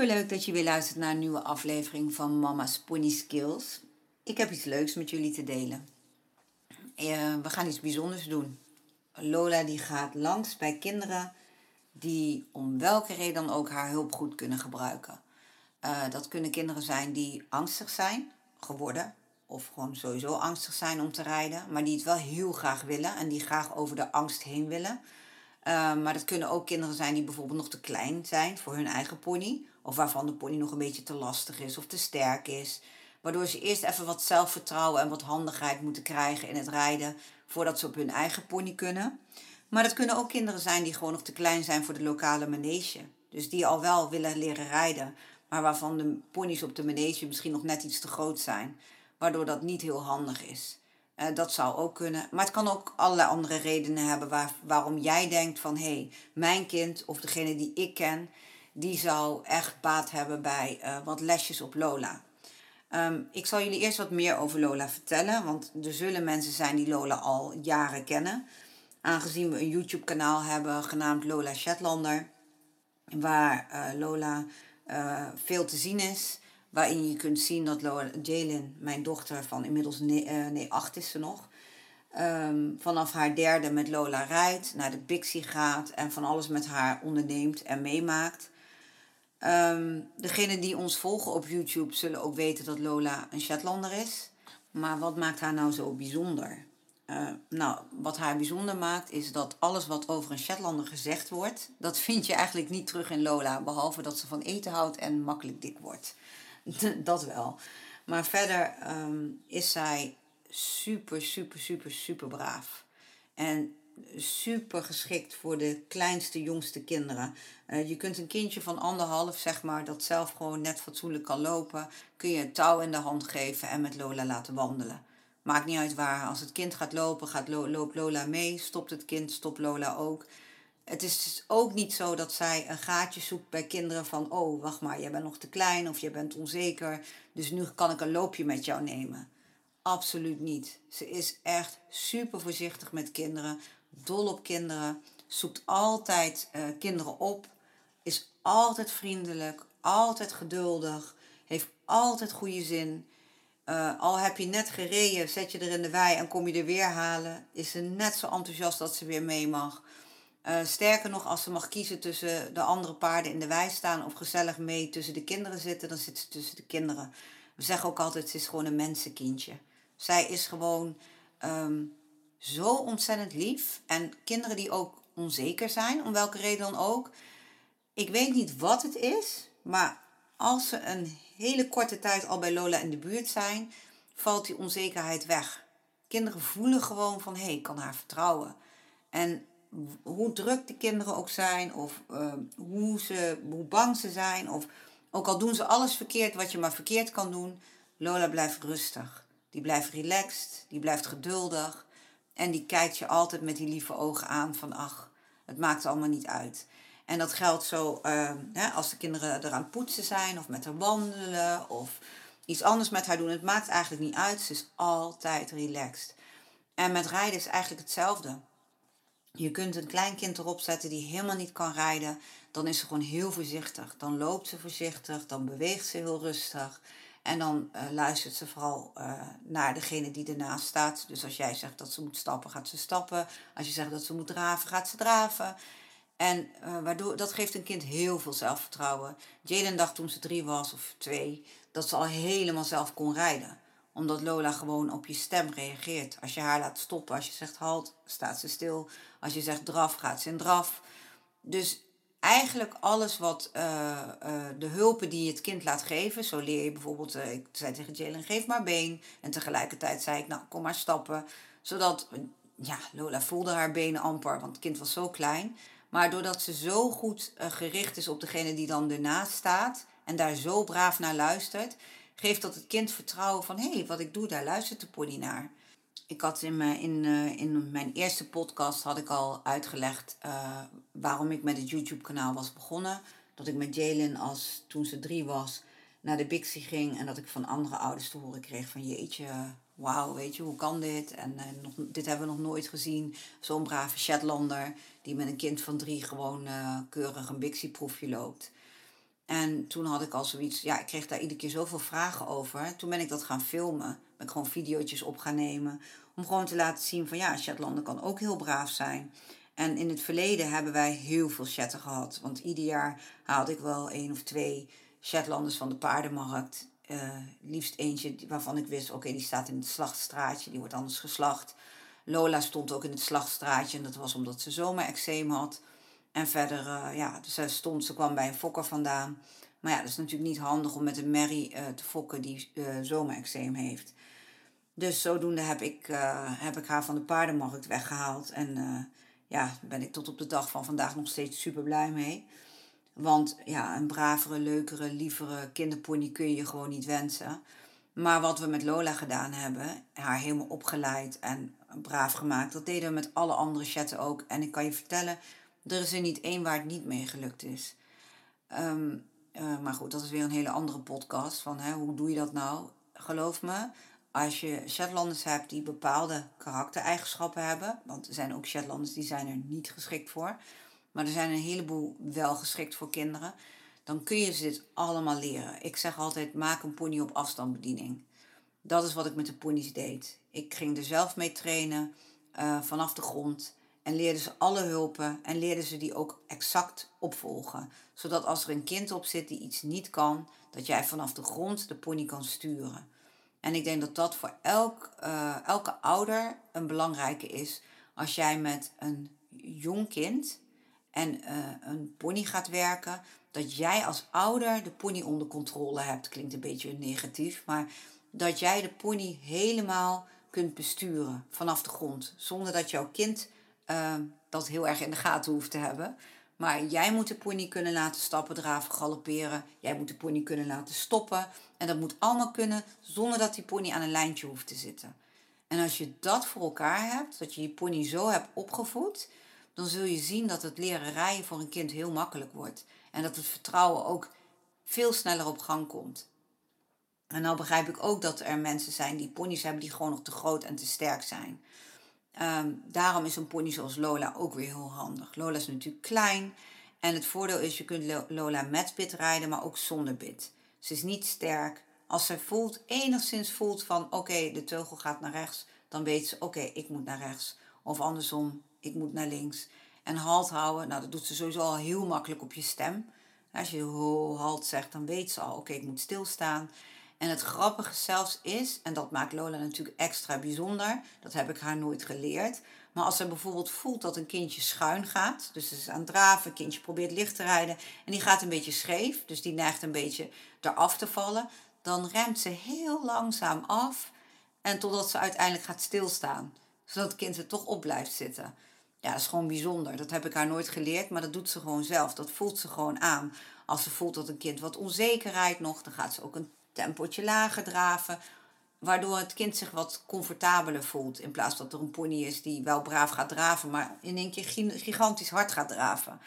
Superleuk dat je weer luistert naar een nieuwe aflevering van Mama's Pony Skills. Ik heb iets leuks met jullie te delen. Uh, we gaan iets bijzonders doen. Lola die gaat langs bij kinderen die om welke reden dan ook haar hulp goed kunnen gebruiken. Uh, dat kunnen kinderen zijn die angstig zijn geworden, of gewoon sowieso angstig zijn om te rijden, maar die het wel heel graag willen en die graag over de angst heen willen. Uh, maar dat kunnen ook kinderen zijn die bijvoorbeeld nog te klein zijn voor hun eigen pony, of waarvan de pony nog een beetje te lastig is of te sterk is. Waardoor ze eerst even wat zelfvertrouwen en wat handigheid moeten krijgen in het rijden voordat ze op hun eigen pony kunnen. Maar dat kunnen ook kinderen zijn die gewoon nog te klein zijn voor de lokale manege. Dus die al wel willen leren rijden, maar waarvan de ponies op de manege misschien nog net iets te groot zijn. Waardoor dat niet heel handig is. Uh, dat zou ook kunnen. Maar het kan ook allerlei andere redenen hebben waar, waarom jij denkt van hé, hey, mijn kind of degene die ik ken, die zou echt baat hebben bij uh, wat lesjes op Lola. Um, ik zal jullie eerst wat meer over Lola vertellen, want er zullen mensen zijn die Lola al jaren kennen. Aangezien we een YouTube kanaal hebben genaamd Lola Shetlander, waar uh, Lola uh, veel te zien is. Waarin je kunt zien dat Jalen, mijn dochter van inmiddels nee, nee is ze nog. Um, vanaf haar derde met Lola rijdt, naar de Bixie gaat en van alles met haar onderneemt en meemaakt. Um, degenen die ons volgen op YouTube zullen ook weten dat Lola een Shetlander is. Maar wat maakt haar nou zo bijzonder? Uh, nou, wat haar bijzonder maakt is dat alles wat over een Shetlander gezegd wordt, dat vind je eigenlijk niet terug in Lola. Behalve dat ze van eten houdt en makkelijk dik wordt. dat wel. Maar verder um, is zij super, super, super, super braaf. En super geschikt voor de kleinste, jongste kinderen. Uh, je kunt een kindje van anderhalf, zeg maar, dat zelf gewoon net fatsoenlijk kan lopen, kun je een touw in de hand geven en met Lola laten wandelen. Maakt niet uit waar. Als het kind gaat lopen, gaat lo loopt Lola mee. Stopt het kind, stopt Lola ook. Het is dus ook niet zo dat zij een gaatje zoekt bij kinderen van... oh, wacht maar, jij bent nog te klein of je bent onzeker... dus nu kan ik een loopje met jou nemen. Absoluut niet. Ze is echt super voorzichtig met kinderen, dol op kinderen, zoekt altijd uh, kinderen op, is altijd vriendelijk, altijd geduldig, heeft altijd goede zin. Uh, al heb je net gereden, zet je er in de wei en kom je er weer halen, is ze net zo enthousiast dat ze weer mee mag. Uh, sterker nog, als ze mag kiezen tussen de andere paarden in de wei staan of gezellig mee tussen de kinderen zitten, dan zit ze tussen de kinderen. We zeggen ook altijd, ze is gewoon een mensenkindje. Zij is gewoon um, zo ontzettend lief. En kinderen die ook onzeker zijn, om welke reden dan ook. Ik weet niet wat het is, maar als ze een hele korte tijd al bij Lola in de buurt zijn, valt die onzekerheid weg. Kinderen voelen gewoon van hé, hey, ik kan haar vertrouwen. En hoe druk de kinderen ook zijn, of uh, hoe, ze, hoe bang ze zijn, of ook al doen ze alles verkeerd wat je maar verkeerd kan doen, Lola blijft rustig. Die blijft relaxed, die blijft geduldig en die kijkt je altijd met die lieve ogen aan van ach, het maakt allemaal niet uit. En dat geldt zo uh, hè, als de kinderen eraan poetsen zijn of met haar wandelen of iets anders met haar doen. Het maakt eigenlijk niet uit. Ze is altijd relaxed. En met rijden is eigenlijk hetzelfde. Je kunt een klein kind erop zetten die helemaal niet kan rijden. Dan is ze gewoon heel voorzichtig. Dan loopt ze voorzichtig. Dan beweegt ze heel rustig. En dan uh, luistert ze vooral uh, naar degene die ernaast staat. Dus als jij zegt dat ze moet stappen, gaat ze stappen. Als je zegt dat ze moet draven, gaat ze draven. En uh, waardoor, dat geeft een kind heel veel zelfvertrouwen. Jaden dacht toen ze drie was of twee, dat ze al helemaal zelf kon rijden. Omdat Lola gewoon op je stem reageert. Als je haar laat stoppen, als je zegt halt, staat ze stil. Als je zegt draf, gaat ze in draf. Dus eigenlijk alles wat eh, eh, de hulpen die je het kind laat geven. Zo leer je bijvoorbeeld, uh, ik zei tegen Jalen, geef maar been. En tegelijkertijd zei ik, nou kom maar stappen. Zodat, ja, Lola voelde haar benen amper, want het kind was zo klein. Maar doordat ze zo goed gericht is op degene die dan ernaast staat. En daar zo braaf naar luistert. Geeft dat het kind vertrouwen van, hé, hey, wat ik doe, daar luistert de pony naar ik had in mijn, in, uh, in mijn eerste podcast had ik al uitgelegd uh, waarom ik met het YouTube kanaal was begonnen. Dat ik met Jalen als toen ze drie was naar de Bixie ging en dat ik van andere ouders te horen kreeg van jeetje, wauw, weet je, hoe kan dit? En nog, dit hebben we nog nooit gezien. Zo'n brave Shetlander die met een kind van drie gewoon keurig een Bixie proefje loopt. En toen had ik al zoiets, ja, ik kreeg daar iedere keer zoveel vragen over. Toen ben ik dat gaan filmen. Ben ik gewoon video's op gaan nemen. Om gewoon te laten zien van ja, Shetlander kan ook heel braaf zijn. En in het verleden hebben wij heel veel chatten gehad. Want ieder jaar haalde ik wel één of twee Shetlanders van de paardenmarkt. Uh, liefst eentje waarvan ik wist, oké, die staat in het slachtstraatje, die wordt anders geslacht. Lola stond ook in het slachtstraatje en dat was omdat ze zomerexeem had. En verder, uh, ja, dus stond, ze kwam bij een fokker vandaan. Maar ja, dat is natuurlijk niet handig om met een merrie uh, te fokken die uh, zomerexeem heeft. Dus zodoende heb ik, heb ik haar van de paardenmarkt weggehaald. En ja, ben ik tot op de dag van vandaag nog steeds super blij mee. Want ja, een bravere, leukere, lievere kinderpony kun je gewoon niet wensen. Maar wat we met Lola gedaan hebben, haar helemaal opgeleid en braaf gemaakt, dat deden we met alle andere chatten ook. En ik kan je vertellen, er is er niet één waar het niet mee gelukt is. Ehm, eh, maar goed, dat is weer een hele andere podcast. Van hè, hoe doe je dat nou? Geloof me, als je Shetlanders hebt die bepaalde karaktereigenschappen hebben. Want er zijn ook Shetlanders die zijn er niet geschikt voor. Maar er zijn een heleboel wel geschikt voor kinderen. Dan kun je ze dit allemaal leren. Ik zeg altijd, maak een pony op afstandsbediening. Dat is wat ik met de ponies deed. Ik ging er zelf mee trainen uh, vanaf de grond. En leerden ze alle hulpen en leerden ze die ook exact opvolgen. Zodat als er een kind op zit die iets niet kan, dat jij vanaf de grond de pony kan sturen. En ik denk dat dat voor elk, uh, elke ouder een belangrijke is. Als jij met een jong kind en uh, een pony gaat werken, dat jij als ouder de pony onder controle hebt. Klinkt een beetje negatief, maar dat jij de pony helemaal kunt besturen vanaf de grond. Zonder dat jouw kind uh, dat heel erg in de gaten hoeft te hebben. Maar jij moet de pony kunnen laten stappen, draven, galopperen. Jij moet de pony kunnen laten stoppen. En dat moet allemaal kunnen zonder dat die pony aan een lijntje hoeft te zitten. En als je dat voor elkaar hebt, dat je je pony zo hebt opgevoed, dan zul je zien dat het leren rijden voor een kind heel makkelijk wordt. En dat het vertrouwen ook veel sneller op gang komt. En nou begrijp ik ook dat er mensen zijn die ponies hebben die gewoon nog te groot en te sterk zijn. Um, daarom is een pony zoals Lola ook weer heel handig. Lola is natuurlijk klein. En het voordeel is, je kunt Lola met bit rijden, maar ook zonder bit. Ze is niet sterk. Als ze voelt, enigszins voelt van oké, de teugel gaat naar rechts, dan weet ze oké, ik moet naar rechts. Of andersom, ik moet naar links. En halt houden, nou dat doet ze sowieso al heel makkelijk op je stem. Als je halt zegt, dan weet ze al oké, ik moet stilstaan. En het grappige zelfs is, en dat maakt Lola natuurlijk extra bijzonder, dat heb ik haar nooit geleerd. Maar als ze bijvoorbeeld voelt dat een kindje schuin gaat, dus ze is aan het draven, kindje probeert licht te rijden en die gaat een beetje scheef, dus die neigt een beetje eraf te vallen, dan remt ze heel langzaam af en totdat ze uiteindelijk gaat stilstaan, zodat het kind er toch op blijft zitten. Ja, dat is gewoon bijzonder. Dat heb ik haar nooit geleerd, maar dat doet ze gewoon zelf. Dat voelt ze gewoon aan. Als ze voelt dat een kind wat onzeker rijdt nog, dan gaat ze ook een tempotje lager draven. Waardoor het kind zich wat comfortabeler voelt. In plaats dat er een pony is die wel braaf gaat draven, maar in één keer gigantisch hard gaat draven.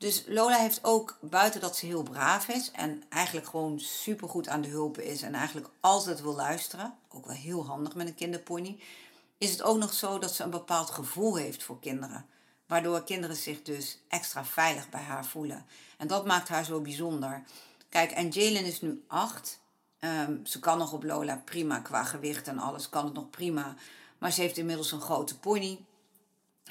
Dus Lola heeft ook, buiten dat ze heel braaf is en eigenlijk gewoon supergoed aan de hulpen is en eigenlijk altijd wil luisteren, ook wel heel handig met een kinderpony, is het ook nog zo dat ze een bepaald gevoel heeft voor kinderen. Waardoor kinderen zich dus extra veilig bij haar voelen. En dat maakt haar zo bijzonder. Kijk, en Jalen is nu acht. Ehm, ze kan nog op Lola prima qua gewicht en alles, kan het nog prima. Maar ze heeft inmiddels een grote pony.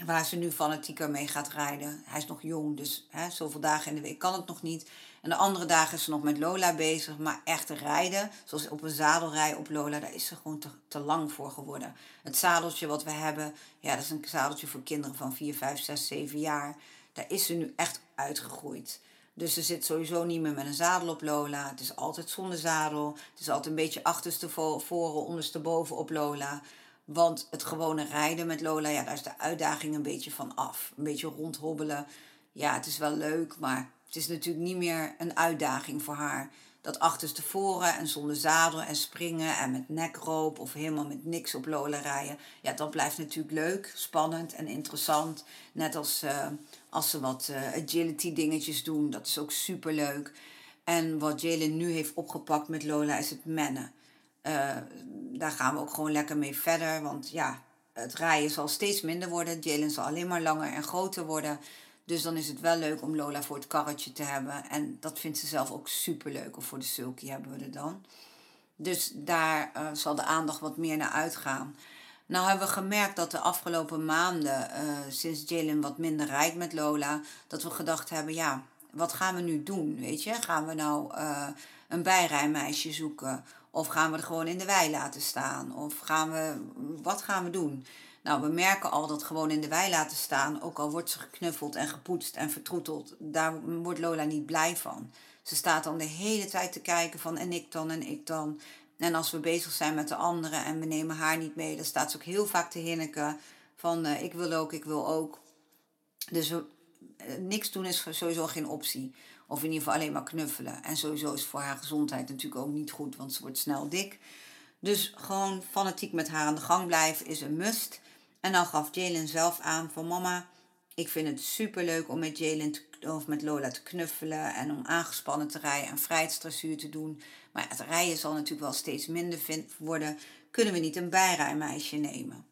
Waar ze nu fanatieker mee gaat rijden. Hij is nog jong, dus hè, zoveel dagen in de week kan het nog niet. En de andere dagen is ze nog met Lola bezig. Maar echt rijden, zoals op een zadelrij op Lola, daar is ze gewoon te, te lang voor geworden. Het zadeltje wat we hebben, ja, dat is een zadeltje voor kinderen van 4, 5, 6, 7 jaar. Daar is ze nu echt uitgegroeid. Dus ze zit sowieso niet meer met een zadel op Lola. Het is altijd zonder zadel. Het is altijd een beetje achterstevoren, ondersteboven op Lola. Want het gewone rijden met Lola, ja, daar is de uitdaging een beetje van af. Een beetje rondhobbelen. Ja, het is wel leuk, maar het is natuurlijk niet meer een uitdaging voor haar. Dat achterstevoren en zonder zadel en springen en met nekroop of helemaal met niks op Lola rijden. Ja, dat blijft natuurlijk leuk, spannend en interessant. Net als uh, als ze wat uh, agility dingetjes doen, dat is ook super leuk. En wat Jalen nu heeft opgepakt met Lola is het mennen. Uh, daar gaan we ook gewoon lekker mee verder. Want ja, het rijden zal steeds minder worden. Jalen zal alleen maar langer en groter worden. Dus dan is het wel leuk om Lola voor het karretje te hebben. En dat vindt ze zelf ook super leuk. Of voor de sulky hebben we er dan. Dus daar uh, zal de aandacht wat meer naar uitgaan. Nou hebben we gemerkt dat de afgelopen maanden, uh, sinds Jalen wat minder rijdt met Lola, dat we gedacht hebben, ja, wat gaan we nu doen? Weet je, gaan we nou uh, een bijrijmeisje zoeken? Of gaan we er gewoon in de wei laten staan? Of gaan we, wat gaan we doen? Nou, we merken al dat gewoon in de wei laten staan, ook al wordt ze geknuffeld en gepoetst en vertroeteld, daar wordt Lola niet blij van. Ze staat dan de hele tijd te kijken van en ik dan en ik dan. En als we bezig zijn met de anderen en we nemen haar niet mee, dan staat ze ook heel vaak te hinniken van uh, ik wil ook, ik wil ook. Dus we, uh, niks doen is sowieso geen optie. Of in ieder geval alleen maar knuffelen. En sowieso is voor haar gezondheid natuurlijk ook niet goed, want ze wordt snel dik. Dus gewoon fanatiek met haar aan de gang blijven is een must. En dan gaf Jalen zelf aan van mama, ik vind het super leuk om met Jalen of met Lola te knuffelen en om aangespannen te rijden en vrijheidsdressuur te doen. Maar het rijden zal natuurlijk wel steeds minder worden. Kunnen we niet een bijrijmeisje nemen?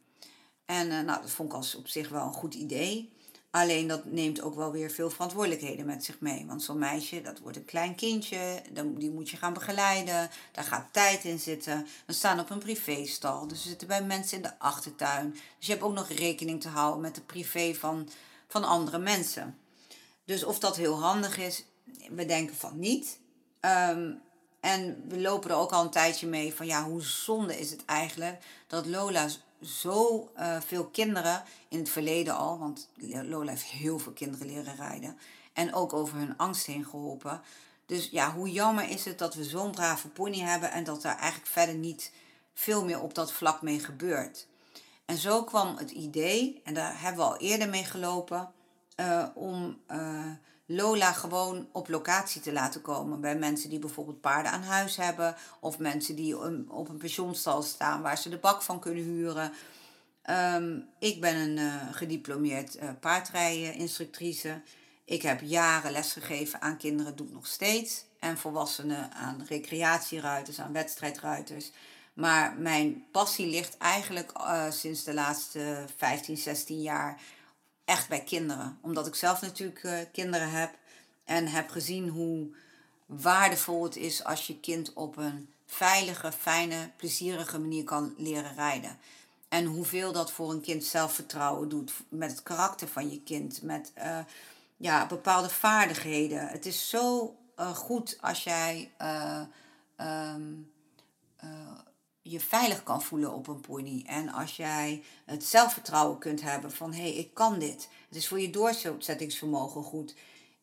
En uh, nou, dat vond ik als op zich wel een goed idee. Alleen dat neemt ook wel weer veel verantwoordelijkheden met zich mee. Want zo'n meisje, dat wordt een klein kindje, die moet je gaan begeleiden. Daar gaat tijd in zitten. We staan op een privéstal, dus we zitten bij mensen in de achtertuin. Dus je hebt ook nog rekening te houden met de privé van, van andere mensen. Dus of dat heel handig is, we denken van niet. Um, en we lopen er ook al een tijdje mee van ja, hoe zonde is het eigenlijk dat Lola zo uh, veel kinderen in het verleden al, want Lola heeft heel veel kinderen leren rijden en ook over hun angst heen geholpen. Dus ja, hoe jammer is het dat we zo'n brave pony hebben en dat daar eigenlijk verder niet veel meer op dat vlak mee gebeurt. En zo kwam het idee, en daar hebben we al eerder mee gelopen, uh, om uh, Lola gewoon op locatie te laten komen. Bij mensen die bijvoorbeeld paarden aan huis hebben. Of mensen die op een pensionstal staan waar ze de bak van kunnen huren. Um, ik ben een uh, gediplomeerd uh, paardrijden-instructrice. Ik heb jaren lesgegeven aan kinderen, doe ik nog steeds. En volwassenen aan recreatieruiters, aan wedstrijdruiters. Maar mijn passie ligt eigenlijk uh, sinds de laatste 15, 16 jaar echt bij kinderen. Omdat ik zelf natuurlijk uh, kinderen heb en heb gezien hoe waardevol het is als je kind op een veilige, fijne, plezierige manier kan leren rijden. En hoeveel dat voor een kind zelfvertrouwen doet met het karakter van je kind, met uh, ja, bepaalde vaardigheden. Het is zo uh, goed als jij um, je veilig kan voelen op een pony. En als jij het zelfvertrouwen kunt hebben van hé, hey, ik kan dit. Het is voor je doorzettingsvermogen goed.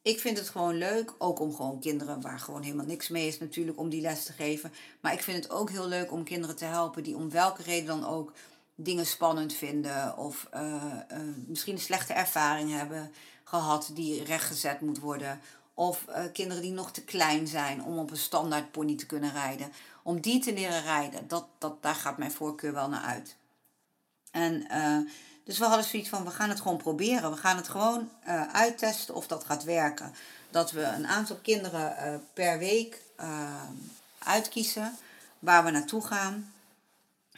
Ik vind het gewoon leuk, ook om gewoon kinderen waar gewoon helemaal niks mee is natuurlijk, om die les te geven. Maar ik vind het ook heel leuk om kinderen te helpen die om welke reden dan ook dingen spannend vinden. Of uh, uh, misschien een slechte ervaring hebben gehad die rechtgezet moet worden. Of uh, kinderen die nog te klein zijn om op een standaard pony te kunnen rijden om die te leren rijden, dat, dat, daar gaat mijn voorkeur wel naar uit. En uh, dus we hadden zoiets van, we gaan het gewoon proberen. We gaan het gewoon uh, uittesten of dat gaat werken. Dat we een aantal kinderen per week uitkiezen waar we naartoe gaan.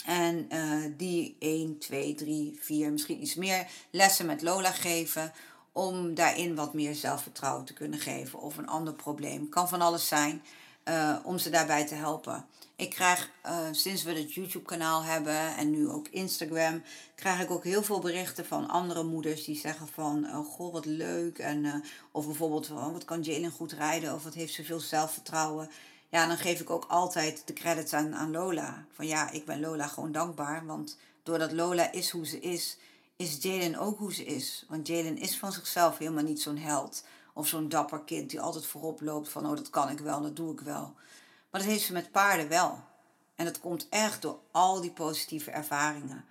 En die 1, 2, 3, 4, misschien iets meer lessen met Lola geven. Om daarin wat meer zelfvertrouwen te kunnen geven. Of een ander probleem. Kan van alles zijn. Uh, om ze daarbij te helpen. Ik krijg uh, sinds we het YouTube-kanaal hebben en nu ook Instagram, krijg ik ook heel veel berichten van andere moeders die zeggen van, oh, goh, wat leuk. En, of bijvoorbeeld, oh, wat kan Jalen goed rijden of wat heeft ze veel zelfvertrouwen. Ja, dan geef ik ook altijd de credits aan, aan Lola. Van ja, ik ben Lola gewoon dankbaar, want doordat Lola is hoe ze is, is Jalen ook hoe ze is. Want Jalen is van zichzelf helemaal niet zo'n held Of zo'n dapper kind die altijd voorop loopt van, oh dat kan ik wel, dat doe ik wel. Maar dat heeft ze met paarden wel. En dat komt echt door al die positieve ervaringen.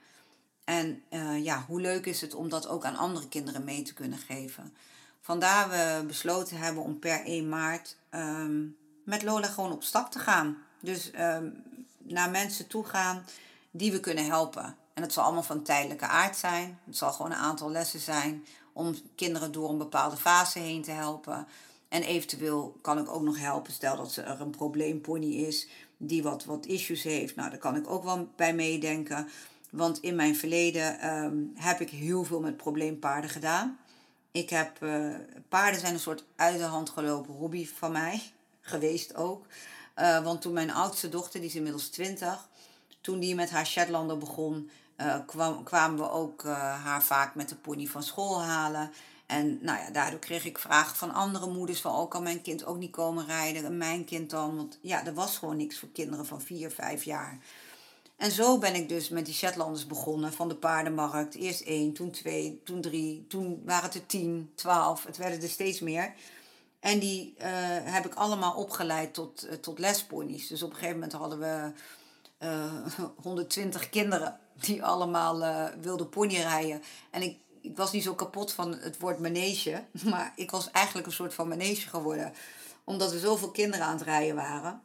En uh, ja, hoe leuk is het om dat ook aan andere kinderen mee te kunnen geven. Vandaar we besloten hebben om per 1 maart um, met Lola gewoon op stap te gaan. Dus um, naar mensen toe gaan die we kunnen helpen. En het zal allemaal van tijdelijke aard zijn. Het zal gewoon een aantal lessen zijn om kinderen door een bepaalde fase heen te helpen. En eventueel kan ik ook nog helpen, stel dat er een probleempony is die wat, wat issues heeft. Nou, daar kan ik ook wel bij meedenken. Want in mijn verleden um, heb ik heel veel met probleempaarden gedaan. Ik heb, uh, paarden zijn een soort uit de hand gelopen hobby van mij, geweest ook. Uh, want toen mijn oudste dochter, die is inmiddels 20, toen die met haar Shetlander begon, kwam, kwamen we ook haar vaak met de pony van school halen. En nou ja, daardoor kreeg ik vragen van andere moeders van, oh, kan mijn kind ook niet komen rijden? En mijn kind dan? Want ja, er was gewoon niks voor kinderen van 4, 5 jaar. En zo ben ik dus met die Shetlanders begonnen van de paardenmarkt. Eerst één, toen twee, toen drie, toen waren het er tien, twaalf. Het werden er steeds meer. En die uh, heb ik allemaal opgeleid tot, tot lesponies. Dus op een gegeven moment hadden we uh, eh, 120 kinderen die allemaal wilden ponyrijden. En ik, ik was niet zo kapot van het woord manege. Maar ik was eigenlijk een soort van manege geworden. Omdat er zoveel kinderen aan het rijden waren.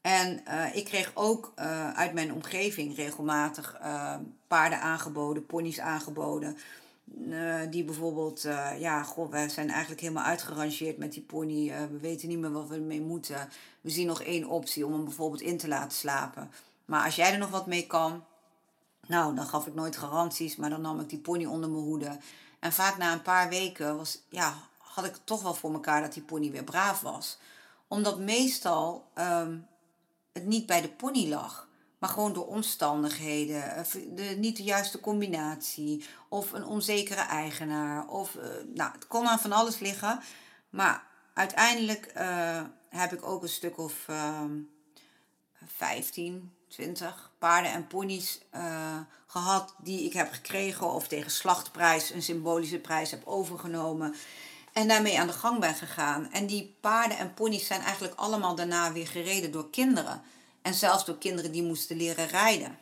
En uh, ik kreeg ook uh, uit mijn omgeving regelmatig paarden aangeboden, ponies aangeboden. die bijvoorbeeld, ja, goh, wij zijn eigenlijk helemaal uitgerangeerd met die pony. we weten niet meer wat we ermee moeten. We zien nog één optie om hem bijvoorbeeld in te laten slapen. Maar als jij er nog wat mee kan, nou, dan gaf ik nooit garanties, maar dan nam ik die pony onder mijn hoede. En vaak na een paar weken was, ja, had ik toch wel voor elkaar dat die pony weer braaf was. Omdat meestal. Um, het niet bij de pony lag. Maar gewoon door omstandigheden, eh, de, niet de juiste combinatie, of een onzekere eigenaar. Of, uh, nou, het kon aan van alles liggen. Maar uiteindelijk uh, heb ik ook een stuk of uh, 15, 20 paarden en ponies gehad die ik heb gekregen of tegen slachtprijs, een symbolische prijs heb overgenomen. En daarmee aan de gang ben gegaan. En die paarden en ponies zijn eigenlijk allemaal daarna weer gereden door kinderen. En zelfs door kinderen die moesten leren rijden.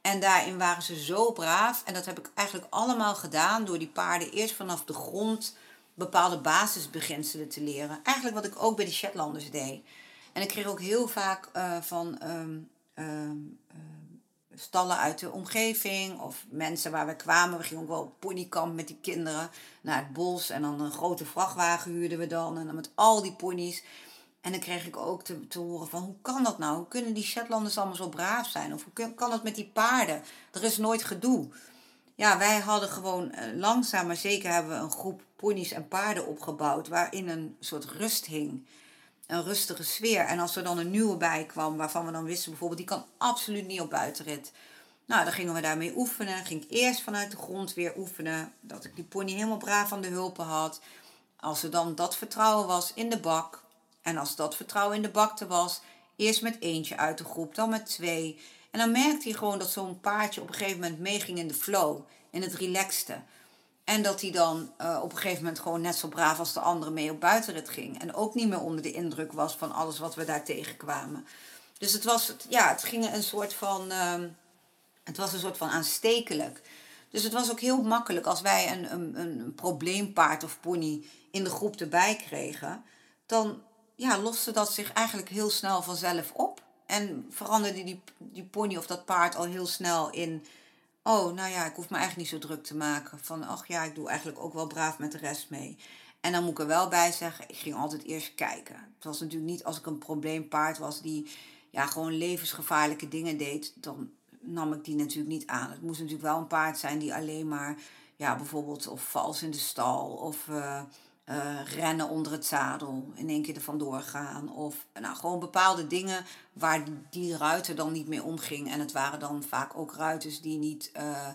En daarin waren ze zo braaf. En dat heb ik eigenlijk allemaal gedaan door die paarden eerst vanaf de grond bepaalde basisbeginselen te leren. Eigenlijk wat ik ook bij de Shetlanders deed. En ik kreeg ook heel vaak uh, van um, um, stallen uit de omgeving of mensen waar we kwamen. We gingen wel op ponykamp met die kinderen naar het bos. En dan een grote vrachtwagen huurden we dan. En dan met al die ponies. En dan kreeg ik ook te, te horen van hoe kan dat nou? Hoe kunnen die Shetlanders allemaal zo braaf zijn? Of hoe kan dat met die paarden? Er is nooit gedoe. Ja, wij hadden gewoon eh, langzaam maar zeker hebben we een groep ponies en paarden opgebouwd waarin een soort rust hing een rustige sfeer. En als er dan een nieuwe bij kwam, waarvan we dan wisten bijvoorbeeld, die kan absoluut niet op buitenrit. Nou, dan gingen we daarmee oefenen. Ging ik eerst vanuit de grond weer oefenen. Dat ik die pony helemaal braaf aan de hulpen had. Als er dan dat vertrouwen was in de bak. En als dat vertrouwen in de bakte was, eerst met eentje uit de groep, dan met twee. En dan merkte hij gewoon dat zo'n paardje op een gegeven moment meeging in de flow, in het relaxte. En dat hij dan uh, op een gegeven moment gewoon net zo braaf als de anderen mee op buitenrit ging. En ook niet meer onder de indruk was van alles wat we daar tegenkwamen. Dus het was, ja, het ging een soort van, uh, het was een soort van aanstekelijk. Dus het was ook heel makkelijk als wij een, een, een probleempaard of pony in de groep erbij kregen. Dan ja, loste dat zich eigenlijk heel snel vanzelf op. En veranderde die, die pony of dat paard al heel snel in oh, nou ja, ik hoef me eigenlijk niet zo druk te maken. Van, ach ja, ik doe eigenlijk ook wel braaf met de rest mee. En dan moet ik er wel bij zeggen, ik ging altijd eerst kijken. Het was natuurlijk niet als ik een probleempaard was die ja, gewoon levensgevaarlijke dingen deed, dan nam ik die natuurlijk niet aan. Het moest natuurlijk wel een paard zijn die alleen maar, ja, bijvoorbeeld of vals in de stal of... Uh, uh, rennen onder het zadel, in één keer er vandoor gaan. Of nou, gewoon bepaalde dingen waar die ruiter dan niet mee omging. En het waren dan vaak ook ruiters die niet uh,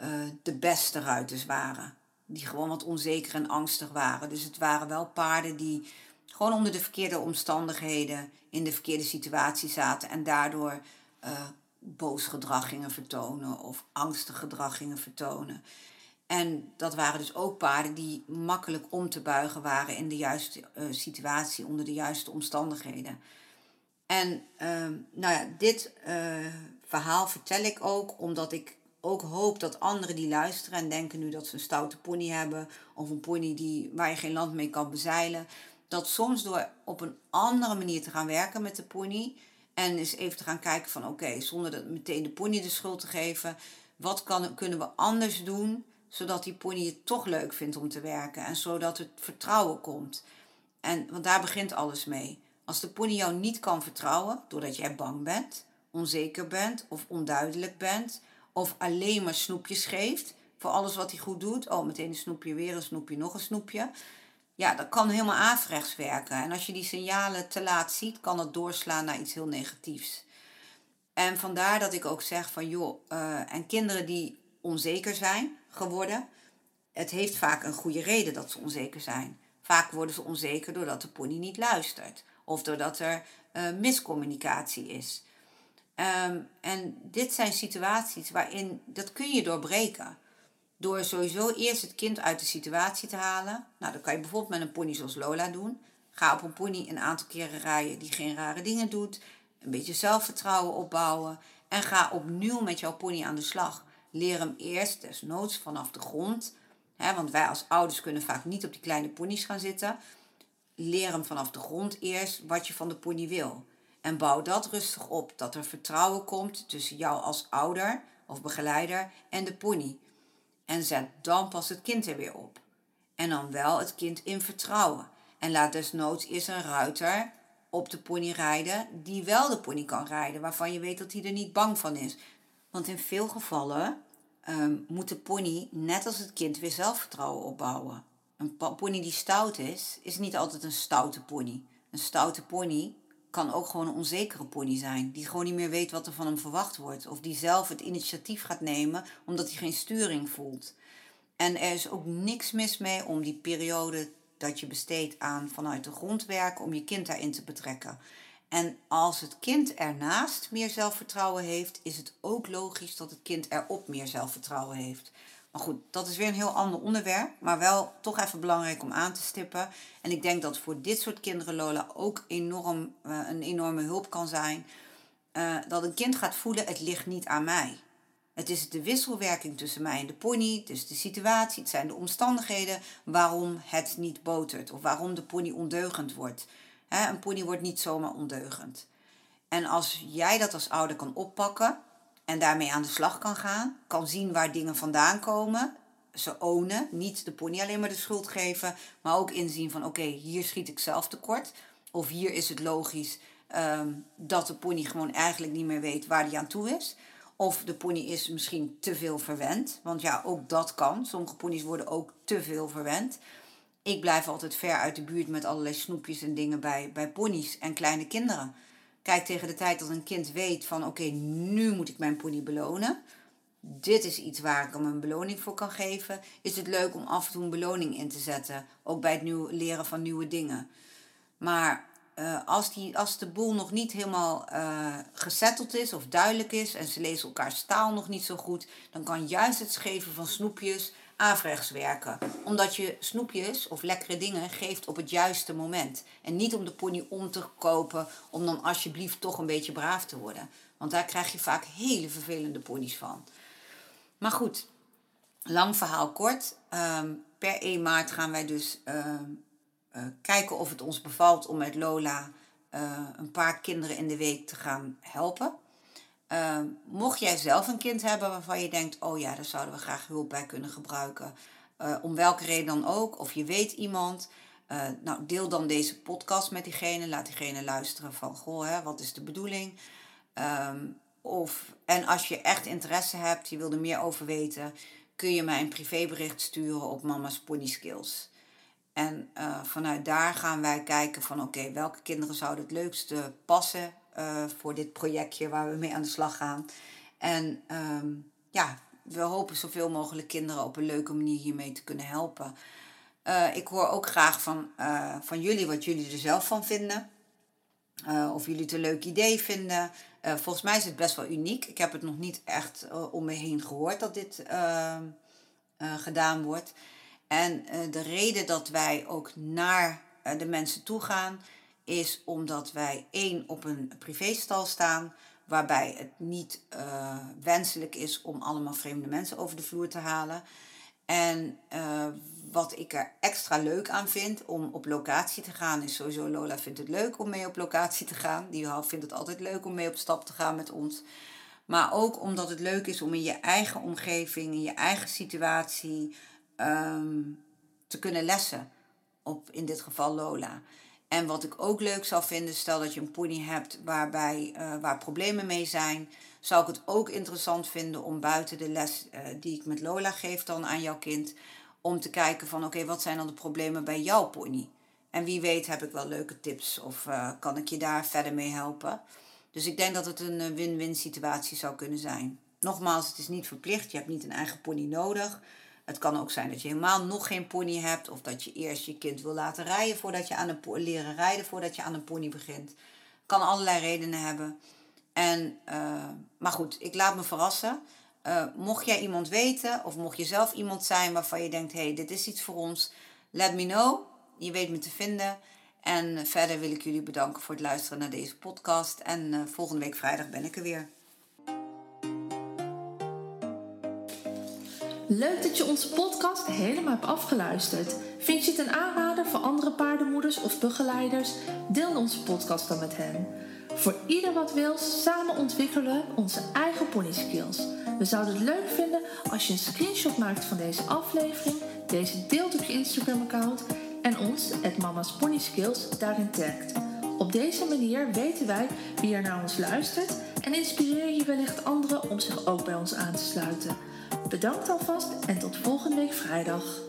uh, de beste ruiters waren. Die gewoon wat onzeker en angstig waren. Dus het waren wel paarden die gewoon onder de verkeerde omstandigheden in de verkeerde situatie zaten. En daardoor boos gedrag gingen vertonen of angstig gedrag gingen vertonen. En dat waren dus ook paarden die makkelijk om te buigen waren in de juiste uh, situatie, onder de juiste omstandigheden. En ehm, nou ja, dit uh, verhaal vertel ik ook omdat ik ook hoop dat anderen die luisteren en denken nu dat ze een stoute pony hebben of een pony die, waar je geen land mee kan bezeilen, dat soms door op een andere manier te gaan werken met de pony en eens even te gaan kijken van oké, zonder dat meteen de pony de schuld te geven, wat kan, kunnen we anders doen zodat die pony het toch leuk vindt om te werken en zodat het vertrouwen komt. En, want daar begint alles mee. Als de pony jou niet kan vertrouwen, doordat jij bang bent, onzeker bent of onduidelijk bent, of alleen maar snoepjes geeft voor alles wat hij goed doet. Oh, meteen een snoepje, weer een snoepje, nog een snoepje. Ja, dat kan helemaal averechts werken. En als je die signalen te laat ziet, kan dat doorslaan naar iets heel negatiefs. En vandaar dat ik ook zeg van joh, uh, en kinderen die onzeker zijn geworden, het heeft vaak een goede reden dat ze onzeker zijn. Vaak worden ze onzeker doordat de pony niet luistert of doordat er uh, miscommunicatie is. Um, en dit zijn situaties waarin dat kun je doorbreken. Door sowieso eerst het kind uit de situatie te halen. Nou, dat kan je bijvoorbeeld met een pony zoals Lola doen. Ga op een pony een aantal keren rijden die geen rare dingen doet. Een beetje zelfvertrouwen opbouwen. En ga opnieuw met jouw pony aan de slag. Leer hem eerst, desnoods vanaf de grond. Want wij als ouders kunnen vaak niet op die kleine ponies gaan zitten. Leer hem vanaf de grond eerst wat je van de pony wil. En bouw dat rustig op, dat er vertrouwen komt tussen jou als ouder of begeleider en de pony. En zet dan pas het kind er weer op. En dan wel het kind in vertrouwen. En laat desnoods eerst een ruiter op de pony rijden die wel de pony kan rijden, waarvan je weet dat hij er niet bang van is. Want in veel gevallen um, moet de pony, net als het kind, weer zelfvertrouwen opbouwen. Een pony die stout is, is niet altijd een stoute pony. Een stoute pony kan ook gewoon een onzekere pony zijn. Die gewoon niet meer weet wat er van hem verwacht wordt. Of die zelf het initiatief gaat nemen omdat hij geen sturing voelt. En er is ook niks mis mee om die periode dat je besteedt aan vanuit de grond werken, om je kind daarin te betrekken. En als het kind ernaast meer zelfvertrouwen heeft, is het ook logisch dat het kind erop meer zelfvertrouwen heeft. Maar goed, dat is weer een heel ander onderwerp, maar wel toch even belangrijk om aan te stippen. En ik denk dat voor dit soort kinderen Lola ook enorm, uh, een enorme hulp kan zijn. Uh, dat een kind gaat voelen, het ligt niet aan mij. Het is de wisselwerking tussen mij en de pony, dus de situatie, het zijn de omstandigheden waarom het niet botert of waarom de pony ondeugend wordt. Een pony wordt niet zomaar ondeugend. En als jij dat als ouder kan oppakken, en daarmee aan de slag kan gaan, kan zien waar dingen vandaan komen, ze ownen, niet de pony alleen maar de schuld geven, maar ook inzien van oké, hier schiet ik zelf tekort. Of hier is het logisch um, dat de pony gewoon eigenlijk niet meer weet waar hij aan toe is. Of de pony is misschien te veel verwend. Want ja, ook dat kan. Sommige ponies worden ook te veel verwend. Ik blijf altijd ver uit de buurt met allerlei snoepjes en dingen bij, bij ponies en kleine kinderen. Kijk tegen de tijd dat een kind weet van oké, nu moet ik mijn pony belonen. Dit is iets waar ik hem een beloning voor kan geven. Is het leuk om af en toe een beloning in te zetten. Ook bij het nieuw, leren van nieuwe dingen. Maar uh, als, die, als de boel nog niet helemaal uh, gesetteld is of duidelijk is en ze lezen elkaar taal nog niet zo goed, dan kan juist het geven van snoepjes averechts werken. Omdat je snoepjes of lekkere dingen geeft op het juiste moment. En niet om de pony om te kopen, om dan alsjeblieft toch een beetje braaf te worden. Want daar krijg je vaak hele vervelende ponies van. Maar goed, lang verhaal kort. Um, per 1 maart gaan wij dus uh, kijken of het ons bevalt om met Lola uh, een paar kinderen in de week te gaan helpen. Uh, mocht jij zelf een kind hebben waarvan je denkt, oh ja, daar zouden we graag hulp bij kunnen gebruiken, om welke reden dan ook, of je weet iemand, nou, deel dan deze podcast met diegene, laat diegene luisteren van, goh, hè, wat is de bedoeling? Um, of, en als je echt interesse hebt, je wil er meer over weten, kun je mij een privébericht sturen op Mama's Pony Skills. En vanuit daar gaan wij kijken van oké, welke kinderen zouden het leukste passen uh, voor dit projectje waar we mee aan de slag gaan. En um, ja, we hopen zoveel mogelijk kinderen op een leuke manier hiermee te kunnen helpen. Uh, ik hoor ook graag van, van jullie wat jullie er zelf van vinden. of jullie het een leuk idee vinden. volgens mij is het best wel uniek. Ik heb het nog niet echt om me heen gehoord dat dit ehm, gedaan wordt. En de reden dat wij ook naar de mensen toe gaan, is omdat wij één op een privéstal staan, waarbij het niet wenselijk is om allemaal vreemde mensen over de vloer te halen. En wat ik er extra leuk aan vind om op locatie te gaan, is sowieso Lola vindt het leuk om mee op locatie te gaan. Die vindt het altijd leuk om mee op stap te gaan met ons. Maar ook omdat het leuk is om in je eigen omgeving, in je eigen situatie um, te kunnen lessen. Op in dit geval Lola. En wat ik ook leuk zou vinden, stel dat je een pony hebt waarbij, uh, waar problemen mee zijn, zou ik het ook interessant vinden om buiten de les uh, die ik met Lola geef dan aan jouw kind, om te kijken van oké, wat zijn dan de problemen bij jouw pony? En wie weet heb ik wel leuke tips of uh, kan ik je daar verder mee helpen. Dus ik denk dat het een win-win situatie zou kunnen zijn. Nogmaals, het is niet verplicht, je hebt niet een eigen pony nodig. Het kan ook zijn dat je helemaal nog geen pony hebt of dat je eerst je kind wil laten rijden voordat je aan een leren rijden voordat je aan een pony begint. Kan allerlei redenen hebben. En, uh, maar goed, ik laat me verrassen. Uh, mocht jij iemand weten of mocht je zelf iemand zijn waarvan je denkt, hey, dit is iets voor ons, let me know. Je weet me te vinden. En verder wil ik jullie bedanken voor het luisteren naar deze podcast. En uh, volgende week vrijdag ben ik er weer. Leuk dat je onze podcast helemaal hebt afgeluisterd. Vind je het een aanrader voor andere paardenmoeders of begeleiders? Deel onze podcast dan met hen. Voor ieder wat wil, samen ontwikkelen onze eigen pony skills. We zouden het leuk vinden als je een screenshot maakt van deze aflevering, deze deelt op je Instagram-account en ons, het Mama's Pony Skills, daarin tagt. Op deze manier weten wij wie er naar ons luistert en inspireer je wellicht anderen om zich ook bij ons aan te sluiten. Bedankt alvast en tot volgende week vrijdag.